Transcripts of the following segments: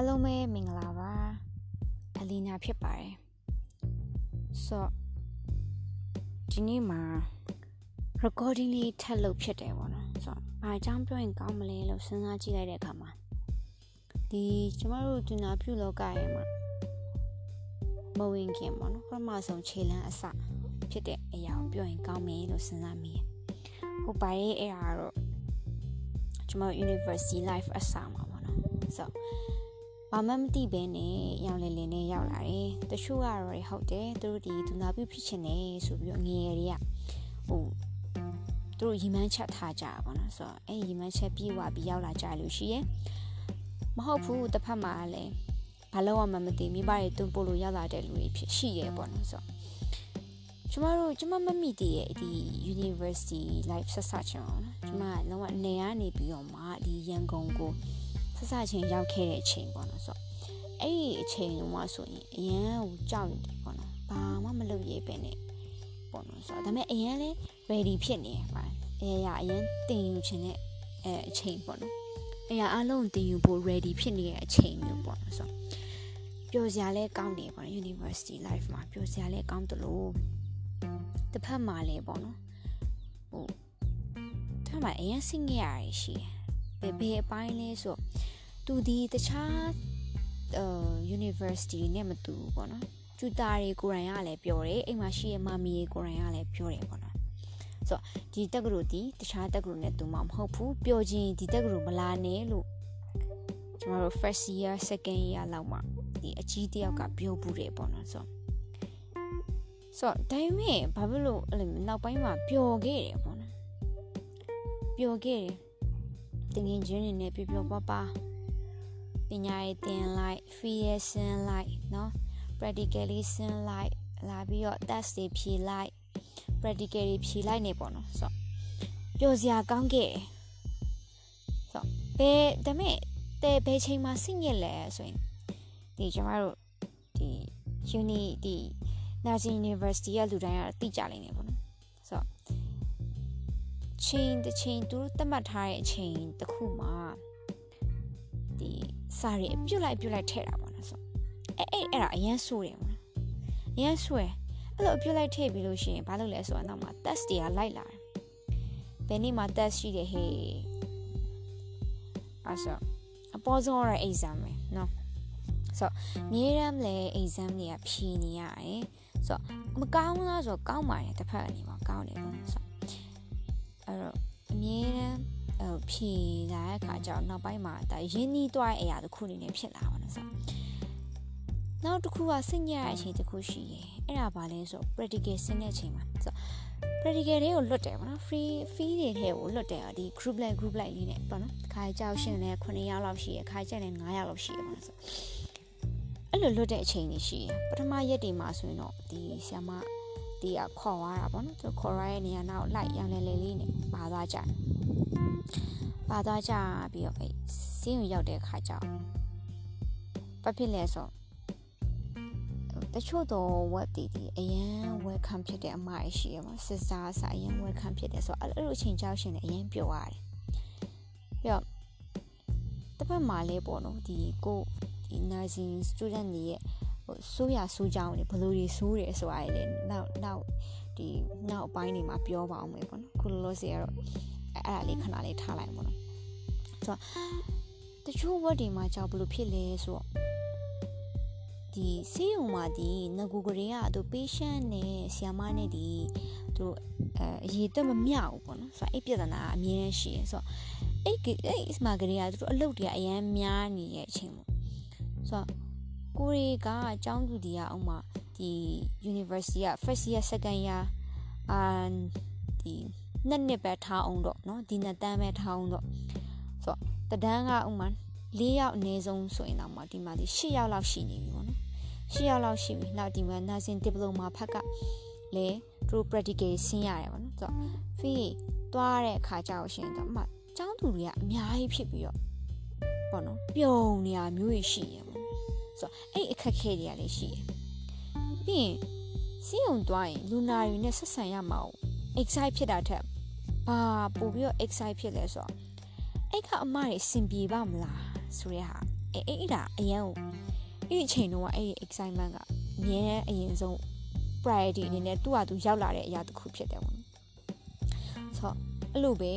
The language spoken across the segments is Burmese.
အားလုံးပဲမင်္ဂလာပါအလီနာဖြစ်ပါတယ်ဆိုဒီနေ့မှာ recording လေးထပ်လုပ်ဖြစ်တယ်ပေါ့နော်ဆိုတော့ဘာအကြောင်းပြောရင်ကောင်းမလဲလို့စဉ်းစားကြည့်လိုက်တဲ့အခါမှာဒီကျမတို့ဒုနာပြုလောကရဲ့မှာမဝင်ခင်ပေါ့နော်ပထမဆုံးခြေလမ်းအစဖြစ်တဲ့အရာကိုပြောရင်ကောင်းမယ်လို့စဉ်းစားမိတယ်ဟုတ်ပါရဲ့အဲ့ဒါတော့ကျမတို့ university life အစမှာပေါ့နော်ဆို ဘာမှမသိဘဲနဲ့ရောင်လည်လည်နဲ့ရောက်လာတယ်တချို့ကတော့ဟုတ်တယ်သူတို့ဒီဒုနာပြုဖြစ်ချင်တယ်ဆိုပြီးတော့ငယ်တွေကဟိုသူတို့ရီမန်းချက်ထားကြပါဘောနော်ဆိုတော့အဲ့ရီမန်းချက်ပြေးသွားပြီးရောက်လာကြလို့ရှိရဲ့မဟုတ်ဘူးတစ်ဖက်မှာလည်းဘာလို့မှမသိမိဘတွေတွန်းပို့လို့ရောက်လာတဲ့လူတွေဖြစ်ရှိရဲပေါ့နော်ဆိုတော့ကျမတို့ကျမမမိတည်ရဲ့ဒီ university life ဆက်ဆက်ချင်အောင်နော်ကျမကလုံးဝနေရနေပြီးတော့မှဒီရန်ကုန်ကို ဆက်ဆက်ချင်းရောက်ခဲ့တဲ့အချိန်ပေါ့နော်ဆိုတော့အဲ့ဒီအချိန်လုံးမှဆိုရင်အရန်ကိုကြောက်တယ်ပေါ့နော်ဘာမှမလုပ်ရဲပဲနဲ့ပေါ့နော်ဆိုတော့ဒါပေမဲ့အရန်လဲ ready ဖြစ်နေပါအဲရအရန်တင်ယူခြင်းနဲ့အဲအချိန်ပေါ့နော်အဲရအလုံးတင်ယူဖို့ ready ဖြစ်နေတဲ့အချိန်မျိုးပေါ့နော်ဆိုတော့ပျော်စရာလဲကောင်းတယ်ပေါ့နော် university life မှာပျော်စရာလဲကောင်းတယ်လို့တစ်ဖက်မှာလဲပေါ့နော်ဟိုတစ်ဖက်မှာအရင်ဆင်းခဲ့ရရရှိဘယ်ဘယ်အပိုင်းလဲဆို သူဒီတခြားအာ university နဲ့မတူဘူးပေါ့နော်ကျူတာတွေကိုယ်တိုင်ကလည်းပြောတယ်အိမ်မှာရှိရဲ့မမီကိုယ်တိုင်ကလည်းပြောတယ်ပေါ့နော်ဆိုတော့ဒီတက္ကသိုလ်ဒီတခြားတက္ကသိုလ်နဲ့တူမှာမဟုတ်ဘူးပြောချင်းဒီတက္ကသိုလ်မလာနဲ့လို့ကျွန်တော်တို့ first year second year လောက်မှာဒီအကြီးတယောက်ကပြောဘူးတယ်ပေါ့နော်ဆိုတော့ဆိုတော့ဒါပေမဲ့ဘာဖြစ်လို့အဲ့လိုနောက်ပိုင်းမှာပျော်ခဲ့တယ်ပေါ့နော်ပျော်ခဲ့တယ်တင်ငင်ချင်းတွေနဲ့ပျော်ပျော်ပါပါ ပညာရေးသင်လိုက် free ဆင်းလိုက်เนาะ practically ဆင်းလိုက်လာပြီးတော့ test တွေဖြေလိုက် practical တွေဖြေလိုက်နေပေါ့နော်ဆိုတော့ပျော်စရာကောင်းခဲ့တယ်ဆိုတော့ဘယ်ဒါမဲ့တဲဘယ်ချိန်မှာစိတ်ညစ်လဲဆိုရင်ဒီကျမတို့ဒီ uni ဒီ Nursing University ကလူတိုင်းကတော့သိကြလိမ့်မယ်ပေါ့နော်ဆိုတော့ချိန်တစ်ချိန်သူတို့သတ်မှတ်ထားတဲ့အချိန်တစ်ခုမှာဒီ စာရီအပြုတ်လိုက်ပြုတ်လိုက်ထည့်တာပေါ့နော်ဆိုအဲ့အဲ့အဲ့ဒါအရန်ဆိုးတယ်ပေါ့နော်အရန်ဆိုးတယ်အဲ့လိုအပြုတ်လိုက်ထည့်ပြီးလို့ရှိရင်ဘာလုပ်လဲဆိုတော့နောက်မှာ test တွေကလိုက်လာတယ်ဘယ်နေ့မှာ test ရှိတယ်ဟေးအဲ့ဆိုအပေါ်ဆုံးရ exam ပဲနော်ဆိုတော့မြေရမ်းလေ exam တွေကဖြေနေရတယ်ဆိုတော့မကောင်းလားဆိုတော့ကောင်းပါတယ်တစ်ဖက်အနေမှာကောင်းတယ်ပေါ့ဆိုအဲ့တော့အမြဲတမ်းဟို ဖြေလာတဲ့အခါကျတော့နောက်ပိုင်းမှာဒါရင်းနှီးသွားတဲ့အရာတစ်ခုအနေနဲ့ဖြစ်လာပါတော့ဆိုနောက်တစ်ခုကစိတ်ညစ်ရတဲ့အချိန်တစ်ခုရှိရယ်အဲ့ဒါဘာလဲဆို practical ဆင်းတဲ့အချိန်မှာဆို practical တွေကိုလွတ်တယ်ပေါ့နော် free fee တွေထဲကိုလွတ်တယ်ဒီ group like group like လေးနဲ့ပေါ့နော်ခါကြောက်ရှင်လည်း9ယောက်လောက်ရှိရယ်ခါကျက်လည်း9ယောက်လောက်ရှိရယ်ပေါ့နော်ဆိုအဲ့လိုလွတ်တဲ့အချိန်တွေရှိရယ်ပထမရက်တွေမှာဆိုရင်တော့ဒီဆ iam မဒီကခေါ်သွားတာပေါ့နော်သူခေါ်ရတဲ့နေရာနောက်လိုက်ရောင်လေလေလေးနဲ့ပါသွားကြတယ် ပါသွားကြပြီးတော့အဲ့စင်းကိုရောက်တဲ့ခါကျတော့ဘာဖြစ်လဲဆိုတချို့တော့ web တွေဒီအရန် welcome ဖြစ်တဲ့အမအရှိရမှာ sister အစအရန် welcome ဖြစ်တယ်ဆိုတော့အဲ့လိုအချိန်ကြောက်ရှင်လည်းအရန်ပြောရတယ်ပြီးတော့တစ်ဖက်မှာလဲပေါ့နော်ဒီကိုဒီ nursing student တွေရဲ့ဟိုဆိုးရဆိုးကြောင်းတွေဘယ်လိုတွေဆိုးတယ်ဆိုတာလေနောက်နောက်ဒီနောက်အပိုင်းတွေမှာပြောပါအောင်မယ်ပေါ့နော်ခုလောလောဆယ်ကတော့ အဲ့ဒါလေးခဏလေးထားလိုက်ပေါ့နော်ဆိုတော့တချို့ word တွေမှာကြောက်ဘယ်လိုဖြစ်လဲဆိုတော့ဒီဆေးရုံမှာဒီငကူကလေးကသူ patient နဲ့ဆီယာမနဲ့ဒီသူအဲအရေးတက်မမျှဘူးပေါ့နော်ဆိုတော့အဲ့ပြဿနာအမြဲတမ်းရှိရဆိုတော့အဲ့အဲ့စမာကလေးကသူတို့အလုပ်တွေကအရန်များနေတဲ့အချိန်ပေါ့ဆိုတော့ကိုရီကအကျောင်းသူတီးရအောင်မှာဒီ university က first year second year အာဒီ နှစ်နှစ်ပဲထားအောင်တော့เนาะဒီနှစ်တန်းပဲထားအောင်တော့ဆိုတော့တဒန်းကဥမာ၄ယောက်အနည်းဆုံးဆိုရင်တော့မှဒီမှာဒီ၈ယောက်လောက်ရှိနေပြီပေါ့နော်၈ယောက်လောက်ရှိပြီနောက်ဒီမှာ nursing diploma ဖက်ကလေသူတို့ practical ဆင်းရတယ်ပေါ့နော်ဆိုတော့ fee သွားတဲ့အခါကျတော့ရှင်တော့မှကျောင်းသူတွေကအများကြီးဖြစ်ပြီးတော့ပေါ့နော်ပြုံနေရမျိုးကြီးရှိရပေါ့ဆိုတော့အဲ့အခက်ခဲတွေကလည်းရှိရပြီးရင်စီးုံသွားရင်လူနာတွေနဲ့ဆက်ဆံရမှာ excite ဖြစ်တာထက်ဘာပို့ပြီးတော့ excite ဖြစ်လဲဆိုတော့အဲ့ကအမတွေစင်ပြေပါမလားဆိုရဲဟာအဲ့အဲ့ဒါအရန်ကိုအဲ့အချိန်တော့အဲ့ excitement ကအမြဲအရင်ဆုံး priority အနေနဲ့သူ့ဟာသူရောက်လာတဲ့အရာတစ်ခုဖြစ်တယ်ပေါ့နော်ဆိုတော့အဲ့လိုပဲ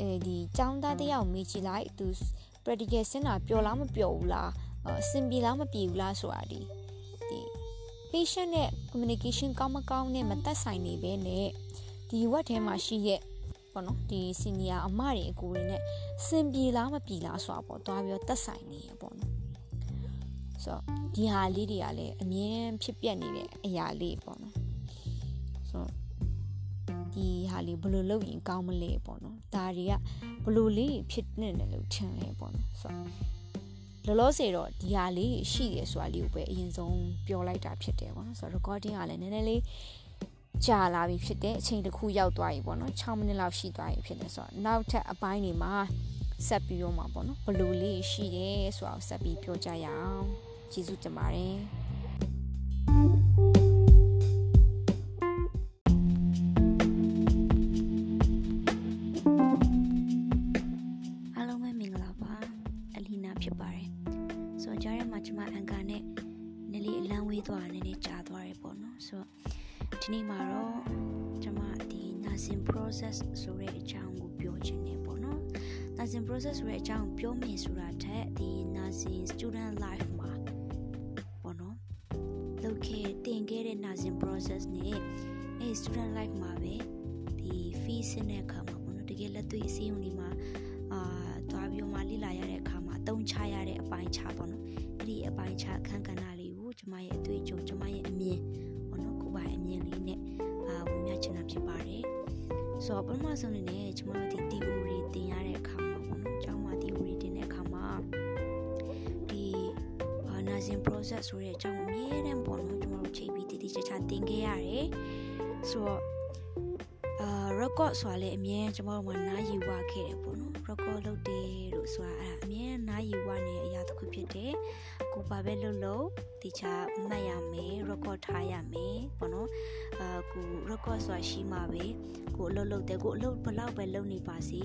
အဲဒီចောင်းသားတယောက်မေးကြည့်လိုက်သူ practical စင်တာပျော်လားမပျော်ဘူးလားအဆင်ပြေလားမပြေဘူးလားဆိုတာဒီဒီ patient နဲ့ communication ကောင်းမကောင်းနဲ့မသက်ဆိုင်နေပဲနဲ့ ဒီဝက်ထဲမှာရှိရဲ့ပေါ့နော်ဒီ senior အမတွေအကူတွေနဲ့စင်ပြေလားမပြေလားဆိုတာပေါ့တွားပြီးတော့သက်ဆိုင်နေရပေါ့နော်ဆိုတော့ဒီဟာလေးတွေကလည်းအမြင်ဖြစ်ပျက်နေတဲ့အရာလေးပေါ့နော်ဆိုတော့ဒီဟာလေးဘယ်လိုလုပ်ရင်ကောင်းမလဲပေါ့နော်ဒါတွေကဘယ်လိုလေးဖြစ်နေတယ်လို့ထင်လဲပေါ့နော်ဆိုတော့လောလောဆယ်တော့ဒီဟာလေးရှိတယ်ဆိုတာလေးကိုပဲအရင်ဆုံးပြောလိုက်တာဖြစ်တယ်ပေါ့နော်ဆိုတော့ recording ကလည်းနည်းနည်းလေး ကြာလာပြီဖြစ်တယ်အချိန်တစ်ခုရောက်သွားပြီပေါ့နော်6မိနစ်လောက်ရှိသွားပြီဖြစ်တယ်ဆိုတော့နောက်ထပ်အပိုင်းတွေမှာဆက်ပြီးတော့မှာပေါ့နော်ဘလိုလေးရှိတယ်ဆိုတာကိုဆက်ပြီးပြောကြရအောင်ကျေးဇူးတင်ပါတယ် nursing process ဆိုတဲ့အကြောင်းကိုပြောချင်တယ်ပေါ့နော် nursing process ဆိုတဲ့အကြောင်းပြောမယ်ဆိုတာထက်ဒီ nursing student life မှာပေါ့နော်လုပ်ခဲ့တင်ခဲ့တဲ့ nursing process နဲ့အဲ student life မှာပဲဒီ fees နဲ့အခါမှာပေါ့နော်တကယ်လက်တွေ့အစည်းအဝေးတွေမှာအာတွားပြီးမှလေ့လာရတဲ့အခါမှာအသုံးချရတဲ့အပိုင်းချပေါ့နော်အဲ့ဒီအပိုင်းချအခန်းကဏ္ဍလေးကိုကျွန်မရဲ့အတွေ့အကြုံကျွန်မရဲ့အမြင်ပေါ့နော်ကိုယ်ပိုင်အမြင်လေးနဲ့အာဝင်ပြချင်တာဖြစ်ပါတယ် ဆိုတော့ပထမဆုံးအနေနဲ့ကျွန်မတို့ဒီ theory တင်ရတဲ့အခါမှာပေါ့နော်ကျောင်းမှာ theory တင်တဲ့အခါမှာဒီ nursing process ဆိုတဲ့အကြောင်းအမြဲတမ်းပေါ့နော်ကျွန်တော်တို့ချိန်ပြီးတည်တည်ချာချာတင်ခဲ့ရတယ်ဆိုတော့အာ record ဆိုတာလည်းအမြဲကျွန်တော်တို့ကနားယူဝခဲ့တယ်ပေါ့နော် record လုပ်တယ်လို့ဆိုတာအဲ့ဒါအမြဲ နားယူဝနေတဲ့အရာတစ်ခုဖြစ်တယ်ကိုပါပဲလုပ်လို့တခြားမှတ်ရမယ် record ထားရမယ်ပေါ့နော်အာကို record ဆိုတာရှိမှပဲကိုအလုပ်လုပ်တယ်ကိုအလုပ်ဘလောက်ပဲလုပ်နေပါစေ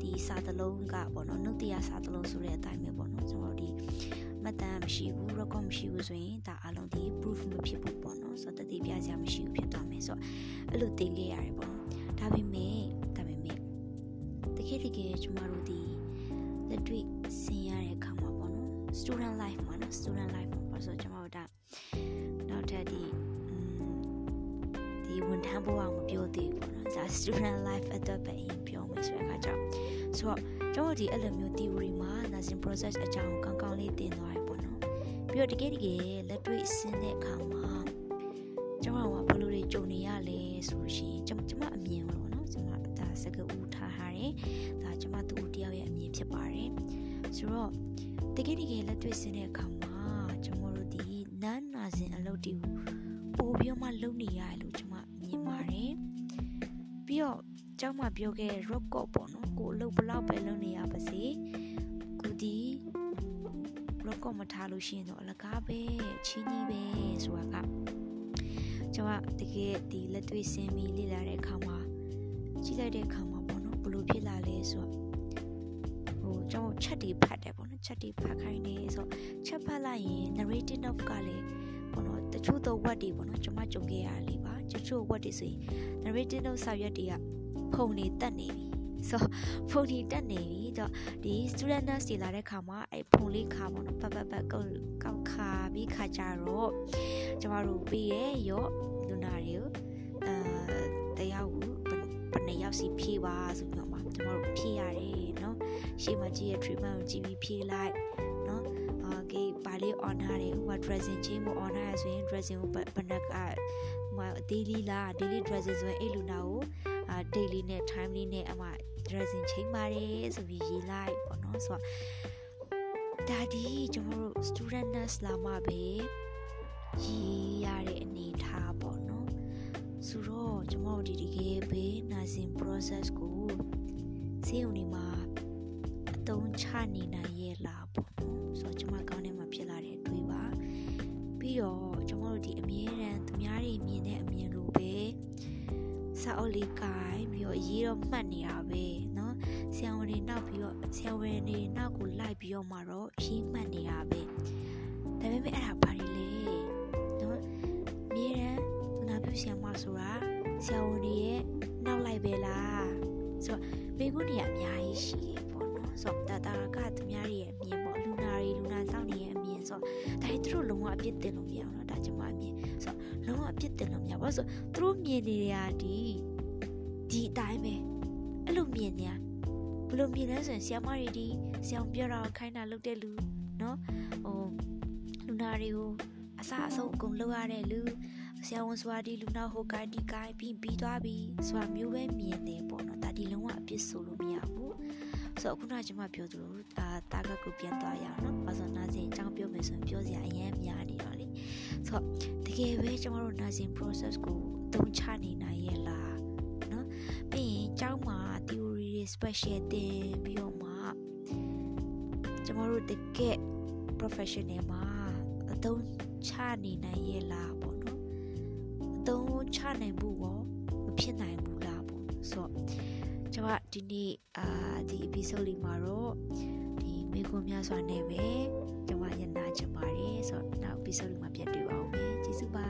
ဒီစာသလုံးကပေါ့နော်နှုတ်တရားစာသလုံးဆိုတဲ့အတိုင်းပဲပေါ့နော်ကျွန်တော်ဒီမှတ်တမ်းမရှိဘူး record မရှိဘူးဆိုရင်ဒါအလုံးဒီ proof မဖြစ်ဘူးပေါ့နော်ဆိုတော့တတိပြစရာမရှိဘူးဖြစ်သွားမယ်ဆိုတော့အဲ့လိုတင်ခဲ့ရတယ်ပေါ့နော်ဒါပေမဲ့ဒါပေမဲ့တကယ်တကယ်ကျမတို့ဒီလက်တွေ့ student life မှာနော် student life မှာပေါ့ဆိုတော့ကျမတို့ဒါနောက်ထပ်ဒီဒီဝန်ထမ်းဘဝမပြောသေးဘူးပေါ့နော်ဒါ student life အတွက်ပဲအရင်ပြောမယ်ဆိုတဲ့အခါကျတော့ဆိုတော့ကျမတို့ဒီအဲ့လိုမျိုး theory မှာ nursing process အကြောင်းကောင်းကောင်းလေးသင်သွားရပေါ့နော်ပြီးတော့တကယ်တကယ်လက်တွေ့ဆင်းတဲ့အခါမှာကျမတို့ကဘယ်လိုတွေကြုံနေရလဲဆိုလို့ရှိရင်ကျမကျမအမြင်ပေါ့နော်ကျမဒါစကားဦးထားထားတယ်ဒါကျမသူ့တယောက်ရဲ့အမြင်ဖြစ်ပါတယ်ဆိုတော့ တကယ်တကယ်လက်တွေ့ဆင်းတဲ့အခါမှာကျမတို့ဒီ non nursing အလုပ်တွေကိုပို့ပြီးတော့မှလုပ်နေရတယ်လို့ကျမမြင်ပါတယ်ပြီးတော့ကျောင်းမှာပြောခဲ့ rock ပေါ့နော်ကိုအလုပ်ဘလောက်ပဲလုပ်နေရပါစေကိုဒီ rock မထားလို့ရှိရင်တော့အလကားပဲချီးနီးပဲဆိုတာကကျွန်မတကယ်ဒီလက်တွေ့ဆင်းပြီးလေ့လာတဲ့အခါမှာကြည့်လိုက်တဲ့အခါမှာပေါ့နော်ဘလို့ဖြစ်လာလဲဆိုတော့ဟို ကျွန်တော်ချက်တီဖတ်တယ်ပေါ့နော်ချက်တီဖတ်ခိုင်းနေဆိုချက်ဖတ်လိုက်ရင် narrative note ကလည်းပေါ့နော်တချို့သော word တွေပေါ့နော်ကျွန်မကြုံခဲ့ရလေးပါတချို့ word တွေဆိုရင် narrative note စာရွက်တွေကဖုန်နေတက်နေပြီဆိုဖုန်ဒီတက်နေပြီတော့ဒီ student nurse တွေလာတဲ့ခါမှာအဲ့ဖုန်လေးခါပေါ့နော်ပတ်ပတ်ပတ်ကောက်ကောက်ခါပြီးခါကြတော့ကျမတို့ပေးရဲ့ရော့လူနာတွေကိုအဲတယောက်ဘယ်နှယောက်စီဖြေးပါဆိုပြီးတော့မှကျမတို့ဖြေးရတယ် ရှေ့မှာကြီးရဲ့ treatment ကိုကြည့်ပြီးဖြေးလိုက်နော်အာကေဘာလေး on ထားတယ်ဟိုက dressing change ကို on ထားရဆိုရင် dressing ကိုဘယ်နှကဟို daily လား daily dressing ဆိုရင်အဲ့လူနာကိုအာ daily နဲ့ timely နဲ့အမှ dressing change ပါတယ်ဆိုပြီးရေးလိုက်ပေါ့နော်ဆိုတော့ဒါဒီကျွန်တော်တို့ student nurse လာမှပဲရေးရတဲ့အနေထားပေါ့နော်ဆိုတော့ကျွန်တော်တို့ဒီတကယ်ပဲ nursing process ကိုဆေးရုံတွေမှာ သုံးချနေနိုင်ရဲ့လားပေါ့နော်ဆိုတော့ကျွန်မကောင်းထဲမှာဖြစ်လာတဲ့အတွေ့ပါပြီးတော့ကျွန်တော်တို့ဒီအမြဲတမ်းသူများတွေမြင်တဲ့အမြင်လိုပဲစာအုပ်လေးကိုင်ပြီးတော့ရေးတော့မှတ်နေတာပဲเนาะဆရာဝန် ဝန်တွေနောက်ပြီးတော့ဆရာဝန်တွေနောက်ကိုလိုက်ပြီးတော့မှတော့ရေးမှတ်နေတာပဲဒါပေမဲ့အဲ့ဒါဘာတွေလဲနော်မြေရန်သူနာပြုဆရာမဆိုတာဆရာဝန်တွေရဲ့နောက်လိုက်ပဲလားဆိုတော့မိကုန်းတွေကအများကြီးရှိတယ်ပေါ့နော် ဆိုတော့တာတာကသူများတွေရဲ့အမြင်ပေါ့လူနာတွေလူနာဆောင်တွေရဲ့အမြင်ဆိုတော့ဒါတွေသူတို့လုံးဝအပြစ်တင်လို့မရအောင်နော်ဒါကျွန်မအမြင်ဆိုတော့လုံးဝအပြစ်တင်လို့မရဘူးဆိုတော့သူတို့မြင်နေရဒီဒီအတိုင်းပဲအဲ့လိုမြင်နေရဘယ်လိုမြင်လဲဆိုရင်ဆရာမတွေဒီဆရာပြောတာကိုခိုင်းတာလုပ်တဲ့လူနော်ဟိုလူနာတွေကိုအစအဆုံးအကုန်လုပ်ရတဲ့လူဆရာဝန်ဆိုတာဒီလူနာဟိုကိုင်းဒီကိုင်းပြီးပြီးသွားပြီဆိုတာမျိုးပဲမြင်တယ်ပေါ့နော်ဒါဒီလုံးဝအပြစ်ဆိုလို့မရဘူး ဆိုတော့ခုနကကျွန်မပြောသလိုအာတာကကိုပြန်သွားရအောင်နော်ဘာလို့နာစင်အကြောင်းပြောမယ်ဆိုရင်ပြောစရာအရင်များနေတော့လေဆိုတော့တကယ်ပဲကျွန်တော်တို့နာစင် process ကိုအသုံးချနေနိုင်ရဲ့လားနော်ပြီးရင်ကျောင်းမှာ theory တွေ special တင်ပြီးတော့မှကျွန်တော်တို့တကယ် professional မှာအသုံးချနေနိုင်ရဲ့လားပေါ့နော်အသုံးချနိုင်ဖို့ရောမဖြစ်နိုင်ဘူးလားပေါ့ဆိုတော့ ကျွန်မဒီနေ့အာဒီ episode လေးမှာတော့ဒီမေခွန်းများစွာနဲ့ပဲကျွန်မရနာချင်ပါတယ်ဆိုတော့နောက် episode လေးမှာပြန်တွေ့ပါအောင်မယ်ကျေးဇူးပါ